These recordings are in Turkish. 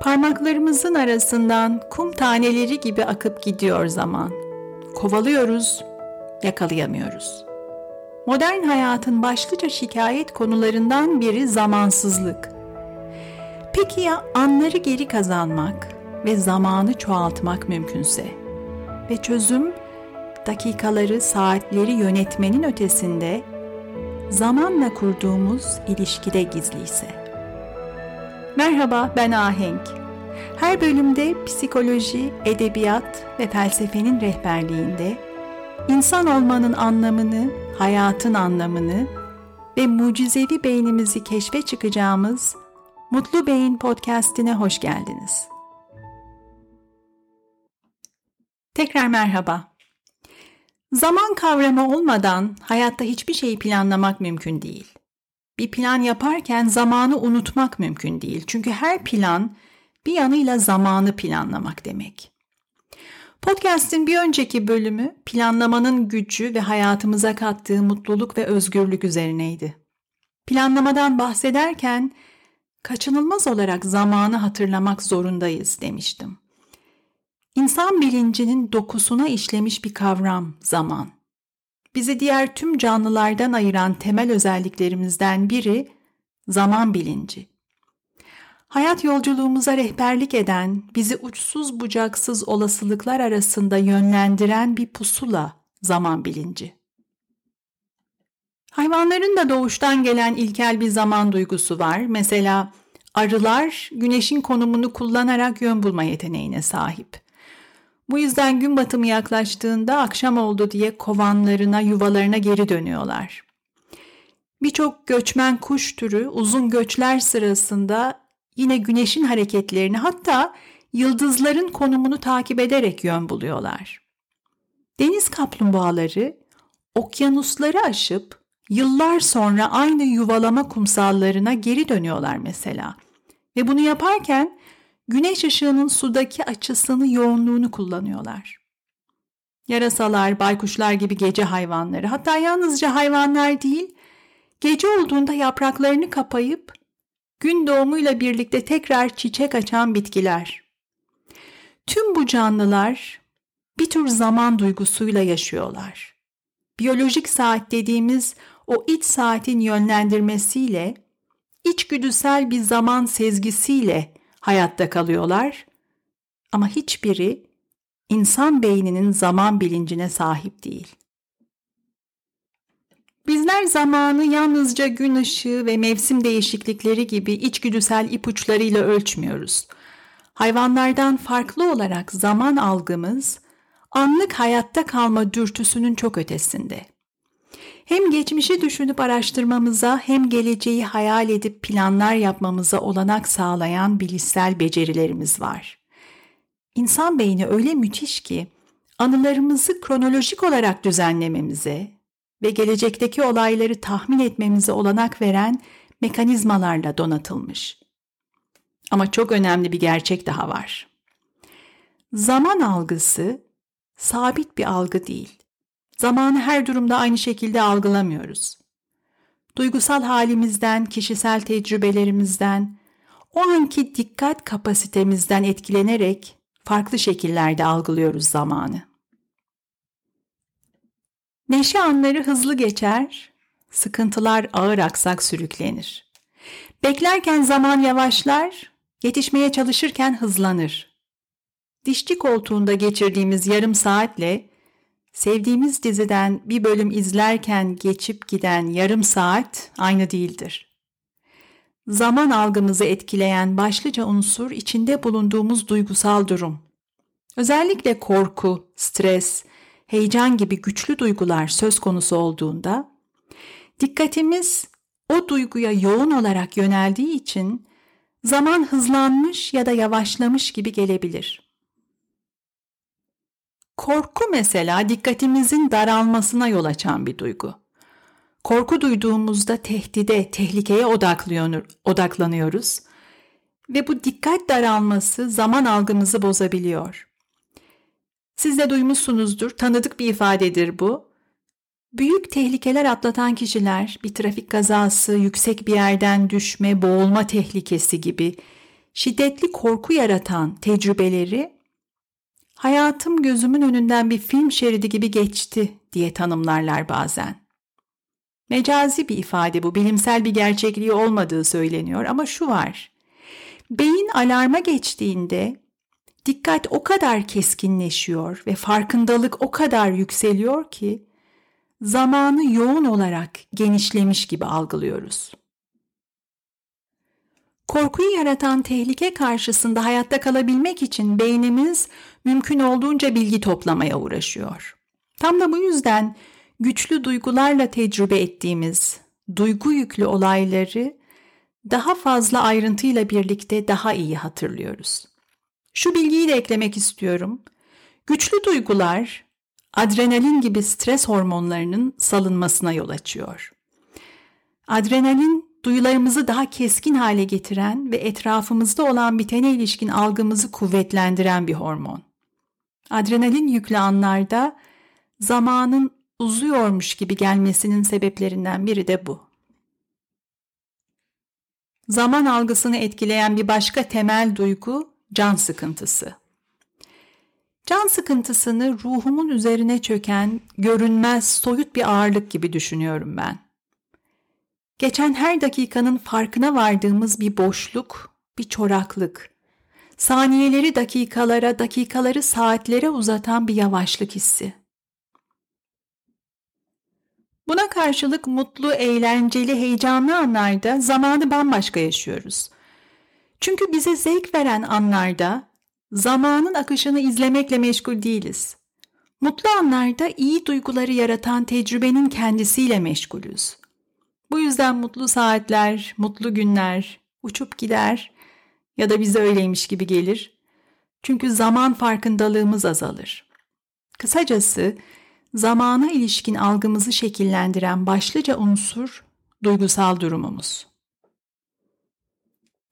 Parmaklarımızın arasından kum taneleri gibi akıp gidiyor zaman. Kovalıyoruz, yakalayamıyoruz. Modern hayatın başlıca şikayet konularından biri zamansızlık. Peki ya anları geri kazanmak ve zamanı çoğaltmak mümkünse? Ve çözüm dakikaları, saatleri yönetmenin ötesinde zamanla kurduğumuz ilişkide gizliyse. Merhaba ben Ahenk. Her bölümde psikoloji, edebiyat ve felsefenin rehberliğinde insan olmanın anlamını, hayatın anlamını ve mucizevi beynimizi keşfe çıkacağımız Mutlu Beyin podcast'ine hoş geldiniz. Tekrar merhaba. Zaman kavramı olmadan hayatta hiçbir şeyi planlamak mümkün değil. Bir plan yaparken zamanı unutmak mümkün değil. Çünkü her plan bir yanıyla zamanı planlamak demek. Podcast'in bir önceki bölümü planlamanın gücü ve hayatımıza kattığı mutluluk ve özgürlük üzerineydi. Planlamadan bahsederken kaçınılmaz olarak zamanı hatırlamak zorundayız demiştim. İnsan bilincinin dokusuna işlemiş bir kavram zaman. Bizi diğer tüm canlılardan ayıran temel özelliklerimizden biri zaman bilinci. Hayat yolculuğumuza rehberlik eden, bizi uçsuz bucaksız olasılıklar arasında yönlendiren bir pusula zaman bilinci. Hayvanların da doğuştan gelen ilkel bir zaman duygusu var. Mesela arılar güneşin konumunu kullanarak yön bulma yeteneğine sahip. Bu yüzden gün batımı yaklaştığında akşam oldu diye kovanlarına, yuvalarına geri dönüyorlar. Birçok göçmen kuş türü uzun göçler sırasında yine güneşin hareketlerini hatta yıldızların konumunu takip ederek yön buluyorlar. Deniz kaplumbağaları okyanusları aşıp yıllar sonra aynı yuvalama kumsallarına geri dönüyorlar mesela. Ve bunu yaparken güneş ışığının sudaki açısını, yoğunluğunu kullanıyorlar. Yarasalar, baykuşlar gibi gece hayvanları, hatta yalnızca hayvanlar değil, gece olduğunda yapraklarını kapayıp gün doğumuyla birlikte tekrar çiçek açan bitkiler. Tüm bu canlılar bir tür zaman duygusuyla yaşıyorlar. Biyolojik saat dediğimiz o iç saatin yönlendirmesiyle, içgüdüsel bir zaman sezgisiyle hayatta kalıyorlar ama hiçbiri insan beyninin zaman bilincine sahip değil. Bizler zamanı yalnızca gün ışığı ve mevsim değişiklikleri gibi içgüdüsel ipuçlarıyla ölçmüyoruz. Hayvanlardan farklı olarak zaman algımız anlık hayatta kalma dürtüsünün çok ötesinde. Hem geçmişi düşünüp araştırmamıza hem geleceği hayal edip planlar yapmamıza olanak sağlayan bilişsel becerilerimiz var. İnsan beyni öyle müthiş ki anılarımızı kronolojik olarak düzenlememize ve gelecekteki olayları tahmin etmemize olanak veren mekanizmalarla donatılmış. Ama çok önemli bir gerçek daha var. Zaman algısı sabit bir algı değil. Zamanı her durumda aynı şekilde algılamıyoruz. Duygusal halimizden, kişisel tecrübelerimizden, o anki dikkat kapasitemizden etkilenerek farklı şekillerde algılıyoruz zamanı. Neşe anları hızlı geçer, sıkıntılar ağır aksak sürüklenir. Beklerken zaman yavaşlar, yetişmeye çalışırken hızlanır. Dişçi koltuğunda geçirdiğimiz yarım saatle Sevdiğimiz diziden bir bölüm izlerken geçip giden yarım saat aynı değildir. Zaman algımızı etkileyen başlıca unsur içinde bulunduğumuz duygusal durum. Özellikle korku, stres, heyecan gibi güçlü duygular söz konusu olduğunda dikkatimiz o duyguya yoğun olarak yöneldiği için zaman hızlanmış ya da yavaşlamış gibi gelebilir. Korku mesela dikkatimizin daralmasına yol açan bir duygu. Korku duyduğumuzda tehdide, tehlikeye odaklanıyoruz ve bu dikkat daralması zaman algımızı bozabiliyor. Siz de duymuşsunuzdur, tanıdık bir ifadedir bu. Büyük tehlikeler atlatan kişiler bir trafik kazası, yüksek bir yerden düşme, boğulma tehlikesi gibi şiddetli korku yaratan tecrübeleri hayatım gözümün önünden bir film şeridi gibi geçti diye tanımlarlar bazen. Mecazi bir ifade bu, bilimsel bir gerçekliği olmadığı söyleniyor ama şu var. Beyin alarma geçtiğinde dikkat o kadar keskinleşiyor ve farkındalık o kadar yükseliyor ki zamanı yoğun olarak genişlemiş gibi algılıyoruz. Korkuyu yaratan tehlike karşısında hayatta kalabilmek için beynimiz mümkün olduğunca bilgi toplamaya uğraşıyor. Tam da bu yüzden güçlü duygularla tecrübe ettiğimiz duygu yüklü olayları daha fazla ayrıntıyla birlikte daha iyi hatırlıyoruz. Şu bilgiyi de eklemek istiyorum. Güçlü duygular adrenalin gibi stres hormonlarının salınmasına yol açıyor. Adrenalin duyularımızı daha keskin hale getiren ve etrafımızda olan bitene ilişkin algımızı kuvvetlendiren bir hormon. Adrenalin yüklü anlarda zamanın uzuyormuş gibi gelmesinin sebeplerinden biri de bu. Zaman algısını etkileyen bir başka temel duygu can sıkıntısı. Can sıkıntısını ruhumun üzerine çöken, görünmez, soyut bir ağırlık gibi düşünüyorum ben. Geçen her dakikanın farkına vardığımız bir boşluk, bir çoraklık. Saniyeleri dakikalara, dakikaları saatlere uzatan bir yavaşlık hissi. Buna karşılık mutlu, eğlenceli, heyecanlı anlarda zamanı bambaşka yaşıyoruz. Çünkü bize zevk veren anlarda zamanın akışını izlemekle meşgul değiliz. Mutlu anlarda iyi duyguları yaratan tecrübenin kendisiyle meşgulüz. Bu yüzden mutlu saatler, mutlu günler uçup gider ya da bize öyleymiş gibi gelir. Çünkü zaman farkındalığımız azalır. Kısacası zamana ilişkin algımızı şekillendiren başlıca unsur duygusal durumumuz.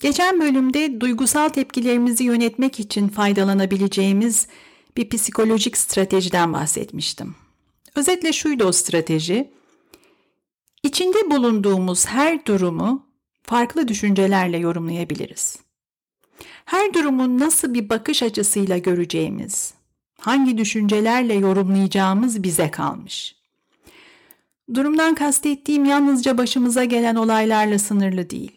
Geçen bölümde duygusal tepkilerimizi yönetmek için faydalanabileceğimiz bir psikolojik stratejiden bahsetmiştim. Özetle şuydu o strateji. İçinde bulunduğumuz her durumu farklı düşüncelerle yorumlayabiliriz. Her durumun nasıl bir bakış açısıyla göreceğimiz, hangi düşüncelerle yorumlayacağımız bize kalmış. Durumdan kastettiğim yalnızca başımıza gelen olaylarla sınırlı değil.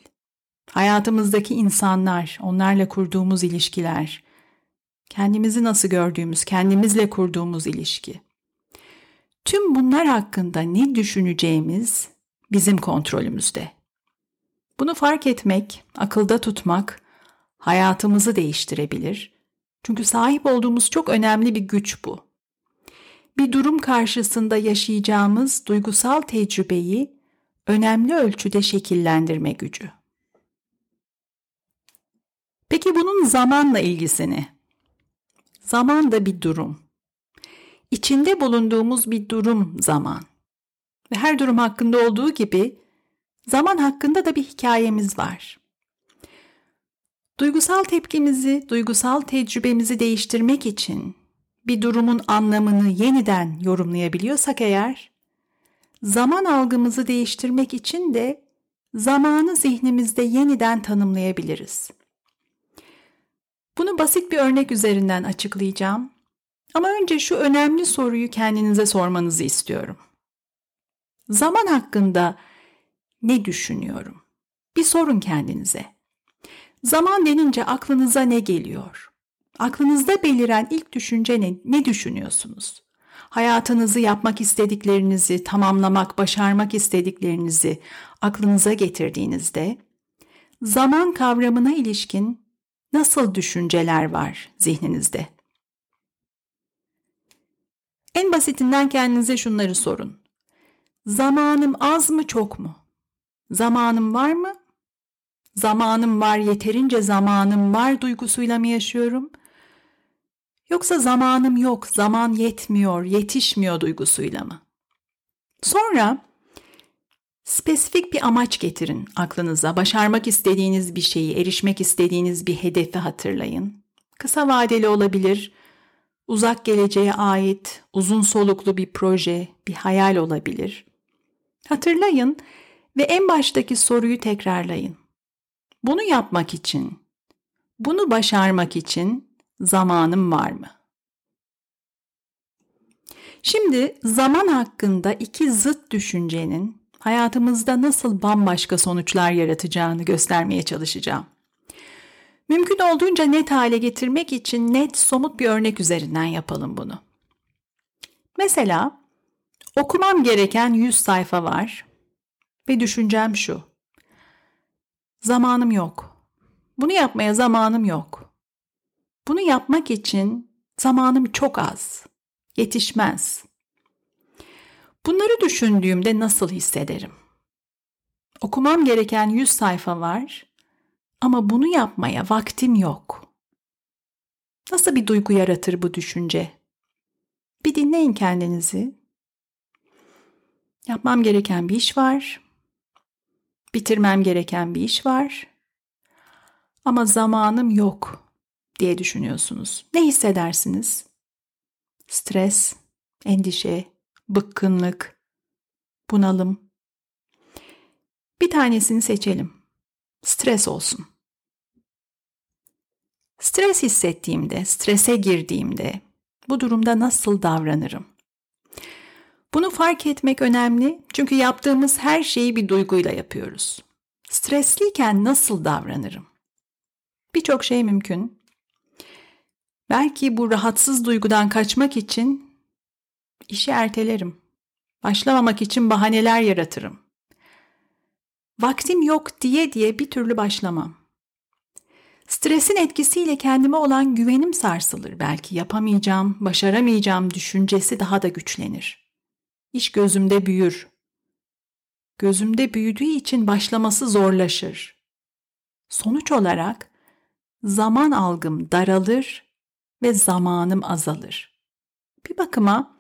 Hayatımızdaki insanlar, onlarla kurduğumuz ilişkiler, kendimizi nasıl gördüğümüz, kendimizle kurduğumuz ilişki. Tüm bunlar hakkında ne düşüneceğimiz bizim kontrolümüzde. Bunu fark etmek, akılda tutmak hayatımızı değiştirebilir çünkü sahip olduğumuz çok önemli bir güç bu. Bir durum karşısında yaşayacağımız duygusal tecrübeyi önemli ölçüde şekillendirme gücü. Peki bunun zamanla ilgisini? Zaman da bir durum. İçinde bulunduğumuz bir durum zaman. Ve her durum hakkında olduğu gibi zaman hakkında da bir hikayemiz var. Duygusal tepkimizi, duygusal tecrübemizi değiştirmek için bir durumun anlamını yeniden yorumlayabiliyorsak eğer, zaman algımızı değiştirmek için de zamanı zihnimizde yeniden tanımlayabiliriz. Bunu basit bir örnek üzerinden açıklayacağım. Ama önce şu önemli soruyu kendinize sormanızı istiyorum. Zaman hakkında ne düşünüyorum? Bir sorun kendinize. Zaman denince aklınıza ne geliyor? Aklınızda beliren ilk düşünce ne? Ne düşünüyorsunuz? Hayatınızı yapmak istediklerinizi, tamamlamak, başarmak istediklerinizi aklınıza getirdiğinizde zaman kavramına ilişkin nasıl düşünceler var zihninizde? En basitinden kendinize şunları sorun. Zamanım az mı çok mu? Zamanım var mı zamanım var, yeterince zamanım var duygusuyla mı yaşıyorum? Yoksa zamanım yok, zaman yetmiyor, yetişmiyor duygusuyla mı? Sonra spesifik bir amaç getirin aklınıza. Başarmak istediğiniz bir şeyi, erişmek istediğiniz bir hedefi hatırlayın. Kısa vadeli olabilir, uzak geleceğe ait uzun soluklu bir proje, bir hayal olabilir. Hatırlayın ve en baştaki soruyu tekrarlayın. Bunu yapmak için Bunu başarmak için zamanım var mı? Şimdi zaman hakkında iki zıt düşüncenin hayatımızda nasıl bambaşka sonuçlar yaratacağını göstermeye çalışacağım. Mümkün olduğunca net hale getirmek için net, somut bir örnek üzerinden yapalım bunu. Mesela okumam gereken 100 sayfa var ve düşüncem şu. Zamanım yok. Bunu yapmaya zamanım yok. Bunu yapmak için zamanım çok az. Yetişmez. Bunları düşündüğümde nasıl hissederim? Okumam gereken 100 sayfa var ama bunu yapmaya vaktim yok. Nasıl bir duygu yaratır bu düşünce? Bir dinleyin kendinizi. Yapmam gereken bir iş var. Bitirmem gereken bir iş var. Ama zamanım yok diye düşünüyorsunuz. Ne hissedersiniz? Stres, endişe, bıkkınlık, bunalım. Bir tanesini seçelim. Stres olsun. Stres hissettiğimde, strese girdiğimde bu durumda nasıl davranırım? Bunu fark etmek önemli çünkü yaptığımız her şeyi bir duyguyla yapıyoruz. Stresliyken nasıl davranırım? Birçok şey mümkün. Belki bu rahatsız duygudan kaçmak için işi ertelerim. Başlamamak için bahaneler yaratırım. Vaktim yok diye diye bir türlü başlamam. Stresin etkisiyle kendime olan güvenim sarsılır. Belki yapamayacağım, başaramayacağım düşüncesi daha da güçlenir. İş gözümde büyür. Gözümde büyüdüğü için başlaması zorlaşır. Sonuç olarak zaman algım daralır ve zamanım azalır. Bir bakıma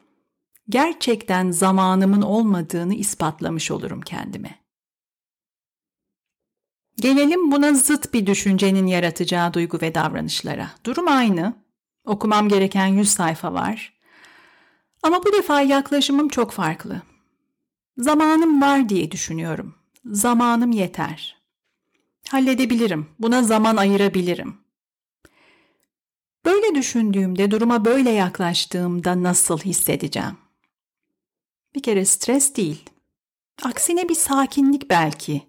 gerçekten zamanımın olmadığını ispatlamış olurum kendime. Gelelim buna zıt bir düşüncenin yaratacağı duygu ve davranışlara. Durum aynı. Okumam gereken 100 sayfa var. Ama bu defa yaklaşımım çok farklı. Zamanım var diye düşünüyorum. Zamanım yeter. Halledebilirim. Buna zaman ayırabilirim. Böyle düşündüğümde, duruma böyle yaklaştığımda nasıl hissedeceğim? Bir kere stres değil. Aksine bir sakinlik belki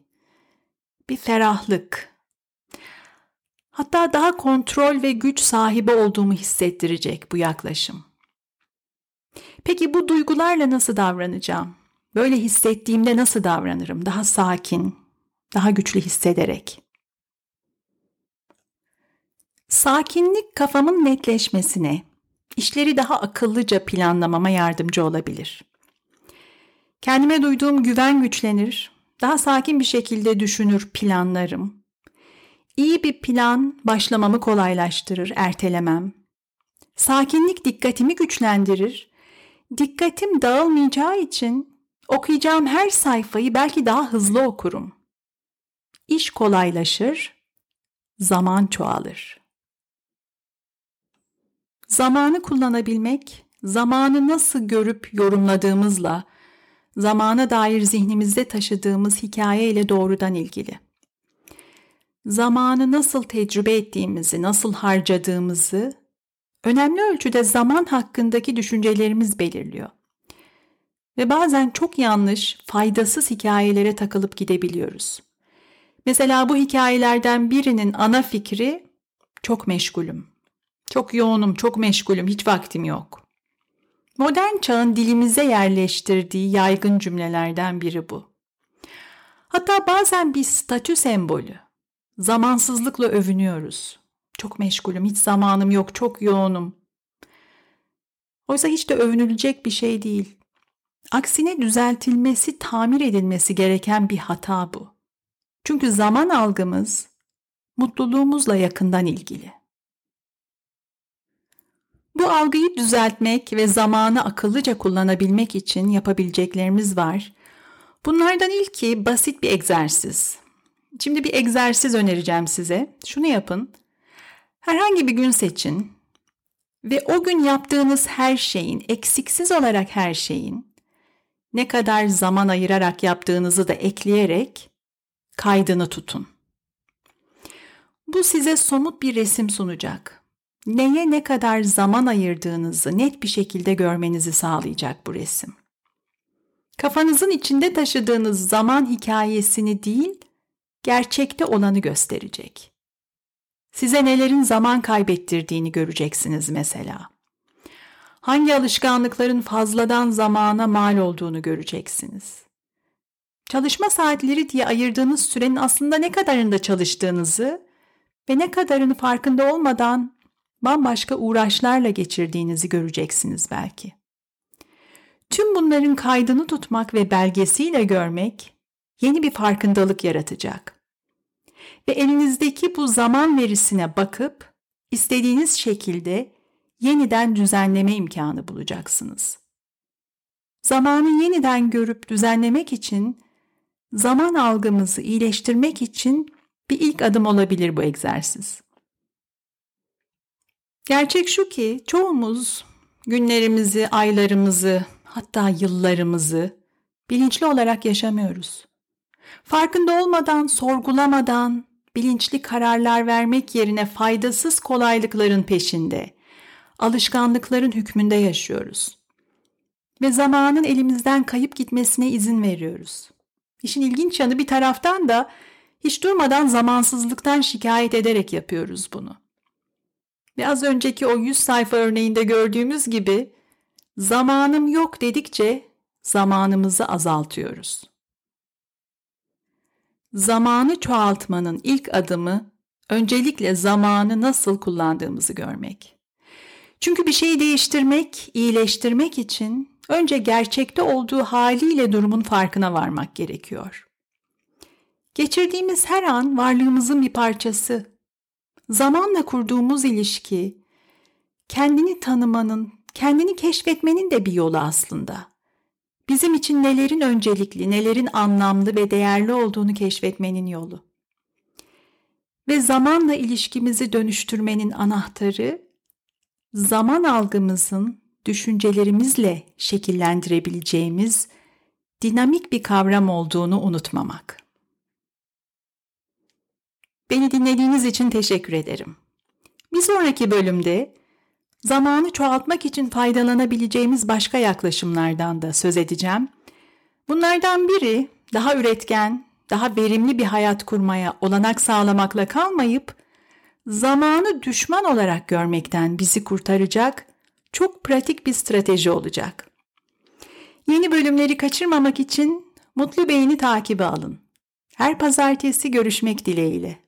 bir ferahlık. Hatta daha kontrol ve güç sahibi olduğumu hissettirecek bu yaklaşım. Peki bu duygularla nasıl davranacağım? Böyle hissettiğimde nasıl davranırım? Daha sakin, daha güçlü hissederek. Sakinlik kafamın netleşmesine, işleri daha akıllıca planlamama yardımcı olabilir. Kendime duyduğum güven güçlenir, daha sakin bir şekilde düşünür, planlarım. İyi bir plan başlamamı kolaylaştırır, ertelemem. Sakinlik dikkatimi güçlendirir. Dikkatim dağılmayacağı için okuyacağım her sayfayı belki daha hızlı okurum. İş kolaylaşır, zaman çoğalır. Zamanı kullanabilmek, zamanı nasıl görüp yorumladığımızla zamana dair zihnimizde taşıdığımız hikaye ile doğrudan ilgili. Zamanı nasıl tecrübe ettiğimizi, nasıl harcadığımızı önemli ölçüde zaman hakkındaki düşüncelerimiz belirliyor. Ve bazen çok yanlış, faydasız hikayelere takılıp gidebiliyoruz. Mesela bu hikayelerden birinin ana fikri çok meşgulüm. Çok yoğunum, çok meşgulüm, hiç vaktim yok. Modern çağın dilimize yerleştirdiği yaygın cümlelerden biri bu. Hatta bazen bir statü sembolü. Zamansızlıkla övünüyoruz. Çok meşgulüm, hiç zamanım yok, çok yoğunum. Oysa hiç de övünülecek bir şey değil. Aksine düzeltilmesi, tamir edilmesi gereken bir hata bu. Çünkü zaman algımız mutluluğumuzla yakından ilgili. Bu algıyı düzeltmek ve zamanı akıllıca kullanabilmek için yapabileceklerimiz var. Bunlardan ilki basit bir egzersiz. Şimdi bir egzersiz önereceğim size. Şunu yapın. Herhangi bir gün seçin ve o gün yaptığınız her şeyin, eksiksiz olarak her şeyin ne kadar zaman ayırarak yaptığınızı da ekleyerek kaydını tutun. Bu size somut bir resim sunacak. Neye ne kadar zaman ayırdığınızı net bir şekilde görmenizi sağlayacak bu resim. Kafanızın içinde taşıdığınız zaman hikayesini değil, gerçekte olanı gösterecek. Size nelerin zaman kaybettirdiğini göreceksiniz mesela. Hangi alışkanlıkların fazladan zamana mal olduğunu göreceksiniz. Çalışma saatleri diye ayırdığınız sürenin aslında ne kadarında çalıştığınızı ve ne kadarını farkında olmadan bambaşka uğraşlarla geçirdiğinizi göreceksiniz belki. Tüm bunların kaydını tutmak ve belgesiyle görmek yeni bir farkındalık yaratacak. Ve elinizdeki bu zaman verisine bakıp istediğiniz şekilde yeniden düzenleme imkanı bulacaksınız. Zamanı yeniden görüp düzenlemek için, zaman algımızı iyileştirmek için bir ilk adım olabilir bu egzersiz. Gerçek şu ki çoğumuz günlerimizi, aylarımızı, hatta yıllarımızı bilinçli olarak yaşamıyoruz. Farkında olmadan, sorgulamadan, bilinçli kararlar vermek yerine faydasız kolaylıkların peşinde, alışkanlıkların hükmünde yaşıyoruz. Ve zamanın elimizden kayıp gitmesine izin veriyoruz. İşin ilginç yanı bir taraftan da hiç durmadan zamansızlıktan şikayet ederek yapıyoruz bunu. Ve az önceki o 100 sayfa örneğinde gördüğümüz gibi zamanım yok dedikçe zamanımızı azaltıyoruz. Zamanı çoğaltmanın ilk adımı öncelikle zamanı nasıl kullandığımızı görmek. Çünkü bir şeyi değiştirmek, iyileştirmek için önce gerçekte olduğu haliyle durumun farkına varmak gerekiyor. Geçirdiğimiz her an varlığımızın bir parçası. Zamanla kurduğumuz ilişki, kendini tanımanın, kendini keşfetmenin de bir yolu aslında. Bizim için nelerin öncelikli, nelerin anlamlı ve değerli olduğunu keşfetmenin yolu. Ve zamanla ilişkimizi dönüştürmenin anahtarı, zaman algımızın düşüncelerimizle şekillendirebileceğimiz dinamik bir kavram olduğunu unutmamak. Beni dinlediğiniz için teşekkür ederim. Bir sonraki bölümde zamanı çoğaltmak için faydalanabileceğimiz başka yaklaşımlardan da söz edeceğim. Bunlardan biri daha üretken, daha verimli bir hayat kurmaya olanak sağlamakla kalmayıp zamanı düşman olarak görmekten bizi kurtaracak çok pratik bir strateji olacak. Yeni bölümleri kaçırmamak için Mutlu Beyni takibi alın. Her pazartesi görüşmek dileğiyle.